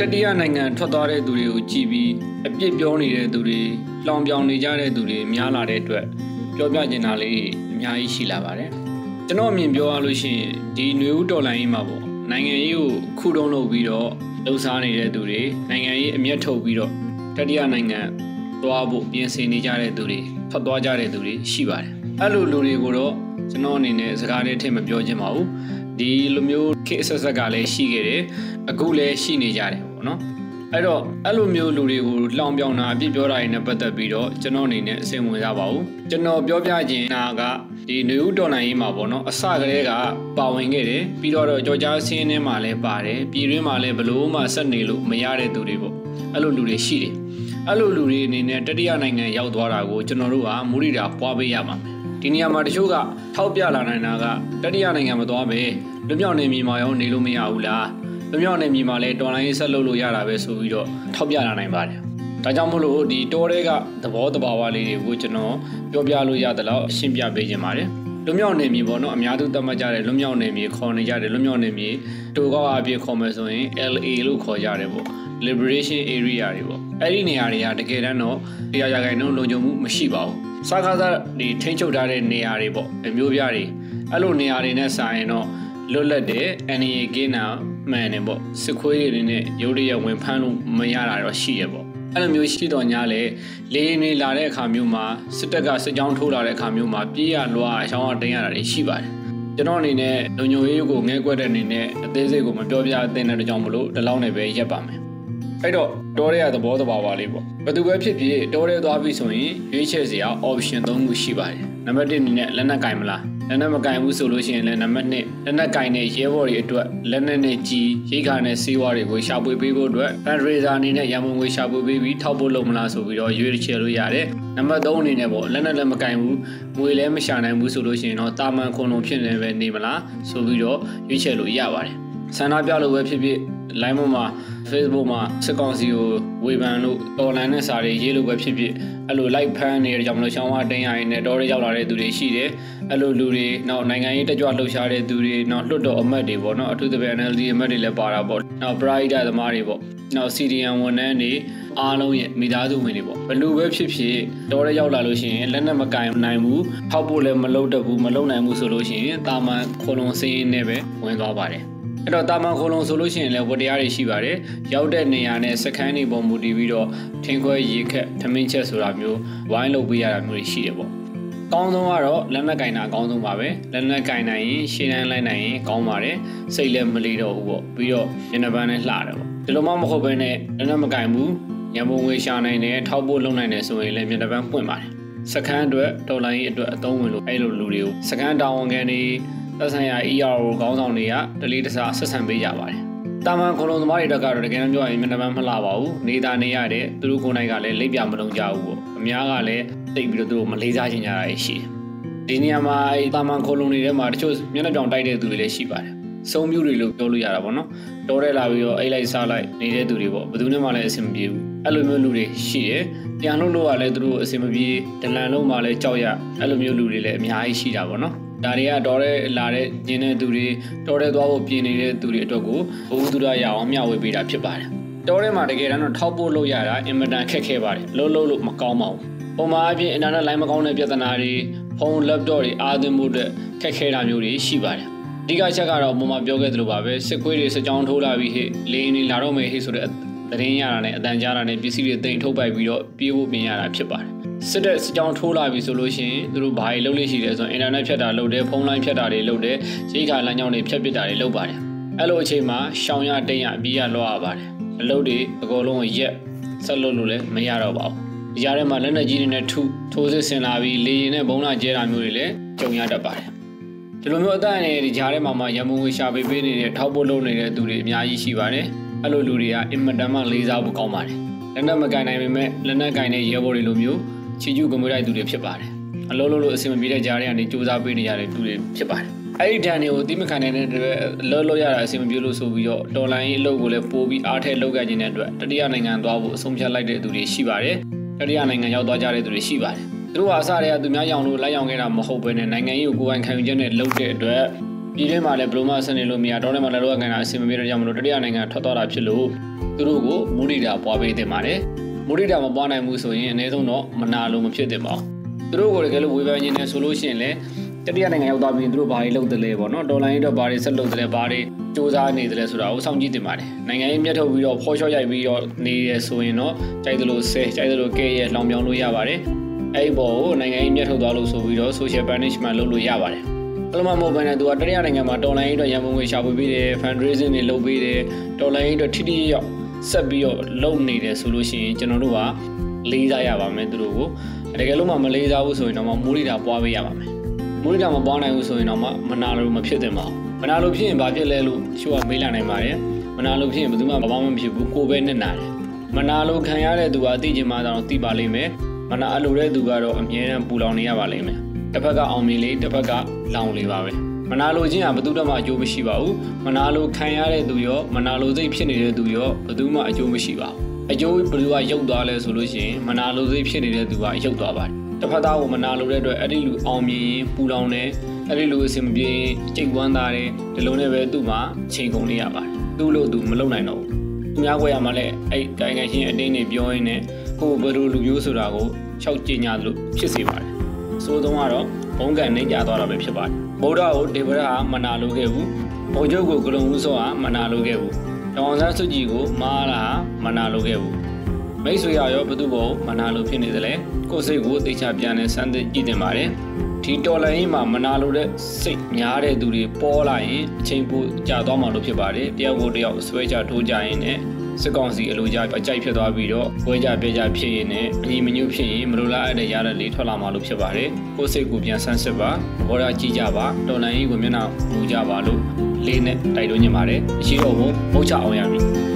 တတိယနိုင်ငံထွက်သွားတဲ့သူတွေကိုကြည်ပြီးအပြစ်ပြောနေတဲ့သူတွေလောင်ပြောင်နေကြတဲ့သူတွေများလာတဲ့အတွက်ပြောပြချင်တာလေးအများကြီးရှိလာပါတယ်ကျွန်တော်အမြင်ပြောရလို့ရှိရင်ဒီຫນွေဦးတော်လိုင်းကြီးမှာပေါ့နိုင်ငံရေးကိုခုတုံးလုပ်ပြီးတော့လှုပ်ရှားနေတဲ့သူတွေနိုင်ငံရေးအမျက်ထုတ်ပြီးတော့တတိယနိုင်ငံသွားဖို့ပြင်ဆင်နေကြတဲ့သူတွေထွက်သွားကြတဲ့သူတွေရှိပါတယ်အဲ့လိုလူတွေကိုတော့ကျွန်တော်အနေနဲ့စကားလေးထည့်မပြောချင်ပါဘူးဒီလိုမျိုးခေတ်အဆက်ဆက်ကလည်းရှိခဲ့တယ်အခုလည်းရှိနေကြတယ်ပေါ့ နော်အဲ့တော့အဲ့လိုမျိုးလူတွေကိုလောင်ပြောင်တာအပြစ်ပြောတာတွေနဲ့ပတ်သက်ပြီးတော့ကျွန်တော်အနေနဲ့အစိမ်ဝင်စားပါဘူးကျွန်တော်ပြောပြခြင်းတာကဒီနေဦးတော်နိုင်ရေးမှာပေါ့နော်အစကတည်းကပါဝင်ခဲ့တယ်ပြီးတော့ကြော်ကြားဆင်းထဲမှာလည်းပါတယ်ပြည်တွင်းမှာလည်းဘလို့မှဆက်နေလို့မရတဲ့သူတွေပေါ့အဲ့လိုလူတွေရှိတယ်အဲ့လိုလူတွေအနေနဲ့တတိယနိုင်ငံရောက်သွားတာကိုကျွန်တော်တို့ကမူရိတာပွားပေးရမှာဒီနေရာမှာတချို့ကထောက်ပြလာနိုင်တာကတတိယနိုင်ငံမသွားပဲလွမြောက်နေမြေမှာရောနေလို့မရဘူးလား လွမြောက်နေမြေမှာလည်းတော်လိုင်းဆက်လုပ်လို့ရတာပဲဆိုပြီးတော့ထောက်ပြလာနိုင်ပါတယ်ဒါကြောင့်မို့လို့ဒီတောတွေကသဘောတဘာဝလေးတွေကိုကျွန်တော်ပြောပြလို့ရသလောက်ရှင်းပြပေးခြင်းပါတယ်လွမြောက်နေမြေပေါ့နော်အများသူသတ်မှတ်ကြတယ်လွမြောက်နေမြေခေါ်နေကြတယ်လွမြောက်နေမြေတိုကောက်အပြည့်ခေါ်မယ်ဆိုရင် LA လို့ခေါ်ကြတယ်ပေါ့ liberation area တွေပေါ့အဲ့ဒီနေရာတွေကတကယ်တမ်းတော့တရားရဂိုင်နှုန်းလုံခြုံမှုမရှိပါဘူးစားကားသားဒီထိန်းချုပ်ထားတဲ့နေရာတွေပေါ့အမျိုးပြားတွေအဲ့လိုနေရာတွေနဲ့ဆိုင်ရင်တော့လွတ်လပ်တဲ့ NA ကင်းနာ မှန်တယ်ပေါ့စစ်ခွေးတွေနဲ့ရုပ်ရည်ဝင်ဖမ်းလို့မရတာတော့ရှိရပေါ့အဲ့လိုမျိုးရှိတော့ညာလေလေရင်တွေလာတဲ့အခါမျိုးမှာစစ်တပ်ကစစ်ကြောင်းထိုးလာတဲ့အခါမျိုးမှာပြေးရလွှားအချောင်းအတင်းရတာတွေရှိပါတယ်ကျွန်တော်အနေနဲ့လုံညိုရေးကိုငဲကွက်တဲ့အနေနဲ့အသေးစိတ်ကိုမပြောပြသင့်တဲ့ကြောင့်မလို့ဒီလောက်နဲ့ပဲရက်ပါမယ်အဲ့တော့တောရဲသဘောတဘာဝလေးပေါ့ဘယ်သူပဲဖြစ်ဖြစ်တောရဲသွားပြီဆိုရင်ရွေးချယ်စရာ option ၃ခုရှိပါတယ်နံပါတ်1အနေနဲ့လက်နက်ကင်မလား လက်နက်မကင်ဘူးဆိုလို့ရှိရင်လည်းနံပါတ်2လက်နက်ကင်တဲ့ရဲဘော်တွေအတွက်လက်နက်နဲ့ကြီးရိတ်ခါနဲ့စေးဝါးတွေကိုရှာဖွေပေးဖို့အတွက်ဖန်ဒရေးဇာအနေနဲ့ရန်ပုံငွေရှာဖွေပေးပြီးထောက်ဖို့လုပ်မလားဆိုပြီးတော့ရွေးချယ်လို့ရတယ်နံပါတ်3အနေနဲ့ပေါ့လက်နက်လည်းမကင်ဘူးငွေလည်းမရှာနိုင်ဘူးဆိုလို့ရှိရင်တော့တာမန်ခွန်လုံးဖြစ်နေပဲနေမလားဆိုပြီးတော့ရွေးချယ်လို့ရပါတယ် ဆန္ဒပြလို့ပဲဖြစ်ဖြစ် line ပေါ်မှာ Facebook မှာစစ်ကောင်စီကိုဝေဖန်လို့ online နဲ့စာတွေရေးလို့ပဲဖြစ်ဖြစ်အဲ့လို like ဖမ်းနေတဲ့ကြောင့်မလို့ရှောင်းဝတင်းရရင်လည်းတော်ရရောက်လာတဲ့သူတွေရှိတယ်အဲ့လိုလူတွေနောက်နိုင်ငံရေးတက်ကြွလှုပ်ရှားတဲ့သူတွေနောက်လွတ်တော်အမတ်တွေပေါ့နော်အထူးသဖြင့် NLD အမတ်တွေလည်းပါတာပေါ့နောက် Pride သမားတွေပေါ့နောက် CDN ဝန်ထမ်းတွေအားလုံးရဲ့မိသားစုဝင်တွေပေါ့ဘလူပဲဖြစ်ဖြစ်တော်ရရောက်လာလို့ရှိရင်လက်နက်မကင်နိုင်ဘူးထောက်ဖို့လည်းမလုပ်တတ်ဘူးမလုပ်နိုင်ဘူးဆိုလို့ရှိရင်တာမန်ခလုံးစင်းနဲ့ပဲဝင်သွားပါတယ် အဲ့တော့တာမန်ခိုလုံဆိုလို့ရှိရင်လည်းဝတ္တရားတွေရှိပါတယ်ရောက်တဲ့နေရာနဲ့စခန်းတွေပုံမူတည်ပြီးတော့ထင်းခွဲရေခက်ထမင်းချက်ဆိုတာမျိုးဝိုင်းလုပ်ပေးရတာမျိုးတွေရှိတယ်ပေါ့အကောင်းဆုံးကတော့လက်နက်ကင်တာအကောင်းဆုံးပါပဲလက်နက်ကင်နိုင်ရင်ရှင်းတန်းလိုက်နိုင်ရင်ကောင်းပါတယ်စိတ်လည်းမလေးတော့ဘူးပေါ့ပြီးတော့ညနေပန်းနဲ့လှတယ်ပေါ့ဒီလိုမှမဟုတ်ဘဲနဲ့လက်နက်မကင်ဘူးရံပုံငွေရှာနိုင်တယ်ထောက်ဖို့လုပ်နိုင်တယ်ဆိုရင်လည်းညနေပန်းပွင့်ပါတယ်စခန်းအတွက်ဒေါ်လာရေးအတွက်အသုံးဝင်လို့အဲ့လိုလူတွေကိုစခန်းတာဝန်ခံတွေ သက်ဆိုင်ရာ ERO ခေါင်းဆောင်တွေကတလေးတစားဆက်ဆံပေးကြပါတယ်။တာမန်ခလုံးသမားတွေတက်ကတော့တကယ်တမ်းပြောရရင်မျက်နှာမလှပါဘူး။နေတာနေရတဲ့သူတို့ကိုယ်တိုင်ကလည်းလိပ်ပြမလုံးကြဘူးပေါ့။အများကလည်းတိတ်ပြီးတော့သူတို့မလေးစားချင်ကြတာရှိတယ်။ဒီနေရာမှာတာမန်ခလုံးတွေထဲမှာတချို့မျက်နှာပြောင်တိုက်တဲ့သူတွေလည်းရှိပါတယ်။စုံမျိုးတွေလို့ပြောလို့ရတာပေါ့နော်။တော်ရဲလာပြီးတော့အိတ်လိုက်စားလိုက်နေတဲ့သူတွေပေါ့။ဘယ်သူမှလည်းအဆင်မပြေဘူး။အဲ့လိုမျိုးလူတွေရှိတယ်။ပြန်လို့လို့ကလည်းသူတို့အဆင်မပြေဒလန်လုံးမှလည်းကြောက်ရအဲ့လိုမျိုးလူတွေလည်းအများကြီးရှိတာပေါ့နော်။ ဒါတွေကတော်ရဲလာတဲ့ညင်းတဲ့သူတွေတော်ရဲသွားဖို့ပြင်နေတဲ့သူတွေအတွက်ကိုဘုဟုတုရရအောင်မျှဝေပေးတာဖြစ်ပါတယ်တော်ရဲမှာတကယ်တမ်းတော့ထောက်ပို့လို့ရတာအင်မတန်ခက်ခဲပါတယ်လုံးလုံးလို့မကောင်းပါဘူးပုံမှန်အပြင်အင်တာနက်လိုင်းမကောင်းတဲ့ပြဿနာတွေဖုန်း laptop တွေအားသွင်းမှုအတွက်ခက်ခဲတာမျိုးတွေရှိပါတယ်အဓိကချက်ကတော့ပုံမှန်ပြောခဲ့သလိုပါပဲစစ်ခွေးတွေစကြောင်းထိုးလာပြီးဟဲ့လေရင်တွေလာတော့မယ်ဟဲ့ဆိုတဲ့သတင်းရတာနဲ့အတန်ကြားတာနဲ့ပစ္စည်းတွေတင်ထုတ်ပိုက်ပြီးတော့ပြေးဖို့ပြင်ရတာဖြစ်ပါတယ် စစ်တဲ့စကြောင်းထိုးလာပြီဆိုလို့ရှိရင်သူတို့ဘာတွေလုပ်လို့ရှိတယ်ဆိုရင်အင်တာနက်ဖြတ်တာလုပ်တယ်ဖုန်းလိုင်းဖြတ်တာတွေလုပ်တယ်ရိတ်ခါလမ်းကြောင်းတွေဖြတ်ပစ်တာတွေလုပ်ပါတယ်အဲ့လိုအချိန်မှာရှောင်ရတိတ်ရအပြီးရလောရပါတယ်အလုပ်တွေအကုန်လုံးရက်ဆက်လုပ်လို့လည်းမရတော့ပါဘူးဒီကြားထဲမှာလက်နက်ကြီးတွေနဲ့ထုထိုးစစ်ဆင်လာပြီးလေရင်နဲ့ဘုံလာကျဲတာမျိုးတွေလည်းကြုံရတတ်ပါတယ်ဒီလိုမျိုးအသက်အန္တရာယ်ဒီကြားထဲမှာမှရမုံဝေရှာပေးပေးနေတဲ့ထောက်ပို့လုပ်နေတဲ့သူတွေအများကြီးရှိပါတယ်အဲ့လိုလူတွေကအင်မတန်မှလေးစားဖို့ကောင်းပါတယ်လက်နက်မကင်နိုင်ပေမဲ့လက်နက်ကင်တဲ့ရဲဘော်တွေလိုမျိုး ချီကျူးကမွေးတိုက်သူတွေဖြစ်ပါတယ်အလုံးလုံးလို့အဆင်မပြေတဲ့ကြားတွေကနေစူးစမ်းပေးနေရတဲ့သူတွေဖြစ်ပါတယ်အဲ့ဒီတန်တွေကိုအတိမခံနိုင်တဲ့အတွက်လောလောရတာအဆင်မပြေလို့ဆိုပြီးတော့တော်လိုင်းအလုပ်ကိုလည်းပို့ပြီးအားထည့်လုပ်ခဲ့ခြင်းတဲ့အတွက်တတိယနိုင်ငံသွားဖို့အဆုံးဖြတ်လိုက်တဲ့သူတွေရှိပါတယ်တတိယနိုင်ငံရောက်သွားကြတဲ့သူတွေရှိပါတယ်သူတို့ဟာအစတည်းကသူများရောင်လို့လိုက်ရောင်ခဲ့တာမဟုတ်ဘဲနဲ့နိုင်ငံရေးကိုကိုယ်ပိုင်ခံယူချက်နဲ့လုပ်တဲ့အတွက်ပြည်တွင်းမှာလည်းဘယ်လိုမှဆက်နေလို့မရတော့တယ်မှာလည်းလောကကန်တာအဆင်မပြေတော့ကြောင့်မလို့တတိယနိုင်ငံထွက်သွားတာဖြစ်လို့သူတို့ကိုမူရိတာပွားပေးတင်ပါတယ် မူရိတာမပွားနိုင်ဘူးဆိုရင်အနည်းဆုံးတော့မနာလို့မဖြစ်သင့်ပါဘူးသူတို့ကိုတကယ်လို့ဝေဖန်ခြင်းနဲ့ဆိုလို့ရှိရင်လည်းတတိယနိုင်ငံရောက်သွားပြီးသူတို့ဘာတွေလုပ်တယ်လဲပေါ့နော်ဒေါ်လာရင်းတော့ဘာတွေဆက်လုပ်တယ်လဲဘာတွေစူးစမ်းနေတယ်လဲဆိုတာကိုစောင့်ကြည့်တင်ပါတယ်နိုင်ငံရေးမြတ်ထုတ်ပြီးတော့ဖော်ရှော့ရိုက်ပြီးတော့နေရဆိုရင်တော့ကြိုက်သလိုဆဲကြိုက်သလိုကဲရဲလောင်ပြောင်းလို့ရပါတယ်အဲ့ဒီဘောကိုနိုင်ငံရေးမြတ်ထုတ်သွားလို့ဆိုပြီးတော့ social punishment လုပ်လို့ရပါတယ်အဲ့လိုမှမဟုတ်ဘဲနဲ့သူကတတိယနိုင်ငံမှာတော်လိုင်းရေးအတွက်ရန်ပုံငွေရှာဖွေပေးတယ် fundraising တွေလုပ်ပေးတယ်တော်လိုင်းရေးအတွက်ထိထိရောက် ဆက်ပြီးတော့လုပ်နေတယ်ဆိုလို့ရှိရင်ကျွန်တော်တို့ကလေးစားရပါမယ်သူတို့ကိုတကယ်လို့မှမလေးစားဘူးဆိုရင်တော့မိုးရိတာပွားပေးရပါမယ်မိုးရိတာမပွားနိုင်ဘူးဆိုရင်တော့မနာလို့မဖြစ်သင့်ပါဘူးမနာလို့ဖြစ်ရင်ဘာဖြစ်လဲလို့ချိုးကမေးလာနိုင်ပါတယ်မနာလို့ဖြစ်ရင်ဘယ်သူမှဘာမှမဖြစ်ဘူးကိုယ်ပဲနဲ့နာတယ်မနာလို့ခံရတဲ့သူကအသိချင်မှတော့သိပါလိမ့်မယ်မနာအလိုတဲ့သူကတော့အမြဲတမ်းပူလောင်နေရပါလိမ့်မယ်တစ်ဖက်ကအောင်မြင်လေးတစ်ဖက်ကလောင်လေးပါပဲ မနာလိုခြင်းဟာဘယ်သူမှအကျိုးမရှိပါဘူးမနာလိုခံရတဲ့သူရောမနာလိုစိတ်ဖြစ်နေတဲ့သူရောဘယ်သူမှအကျိုးမရှိပါဘူးအကျိုးဘယ်သူကရုပ်သွားလဲဆိုလို့ရှိရင်မနာလိုစိတ်ဖြစ်နေတဲ့သူကရုပ်သွားပါတယ်တစ်ဖက်သားကိုမနာလိုတဲ့အတွက်အဲ့ဒီလူအောင်မြင်ရင်ပူလောင်တယ်အဲ့ဒီလူအဆင်မပြေရင်ကြိတ်ဝမ်းသာတယ်ဒီလိုနဲ့ပဲသူ့မှာချိန်ကုန်နေရပါတယ်သူ့လို့သူမလုံနိုင်တော့ဘူးသူများခွဲရမှာလဲအဲ့တိုင်ငံချင်းအတင်းနေပြောရင်းနဲ့ကိုယ်ဘယ်လိုလူမျိုးဆိုတာကိုရှောက်ကြင်ညာလို့ဖြစ်စေပါတယ်ဆိုတော့ကတော့ဘုံကန်နေကြသွားတာပဲဖြစ်ပါတယ် ဗုဒ္ဓကိုဒေဝရဟာမနာလိုခဲ့ဘူးဘုံချုပ်ကိုကလုံဦးစောဟာမနာလိုခဲ့ဘူးတောင်ဆန်းစုကြည်ကိုမာလာဟာမနာလိုခဲ့ဘူးမိတ်ဆွေရရောဘသူ့ဘောမနာလိုဖြစ်နေတယ်လေကိုယ်စိတ်ကိုသိချပြန်နေစမ်းသစ်ကြည့်တင်ပါတယ်ဒီတော်လိုင်းမှာမနာလိုတဲ့စိတ်များတဲ့သူတွေပေါ်လာရင်အချိန်ပိုကြာသွားမှလို့ဖြစ်ပါတယ်တယောက်ကိုတယောက်ဆွဲချထိုးကြရင်လည်း စစ်ကောင်စီအလိုကြအကြိုက်ဖြစ်သွားပြီးတော့ဝဲကြပြကြဖြစ်ရင်လည်းအညီမညွတ်ဖြစ်ရင်မလိုလားအပ်တဲ့ရတဲ့လေးထွက်လာမှလို့ဖြစ်ပါတယ်ကိုယ်စိတ်ကိုပြန်ဆန်းစစ်ပါဘောရကြည့်ကြပါတော်လိုင်းကိုမျက်နှာမူကြပါလို့လေးနဲ့တိုက်တွန်းနေပါတယ်အရှိတော်ဘုံမုတ်ချအောင်ရမည်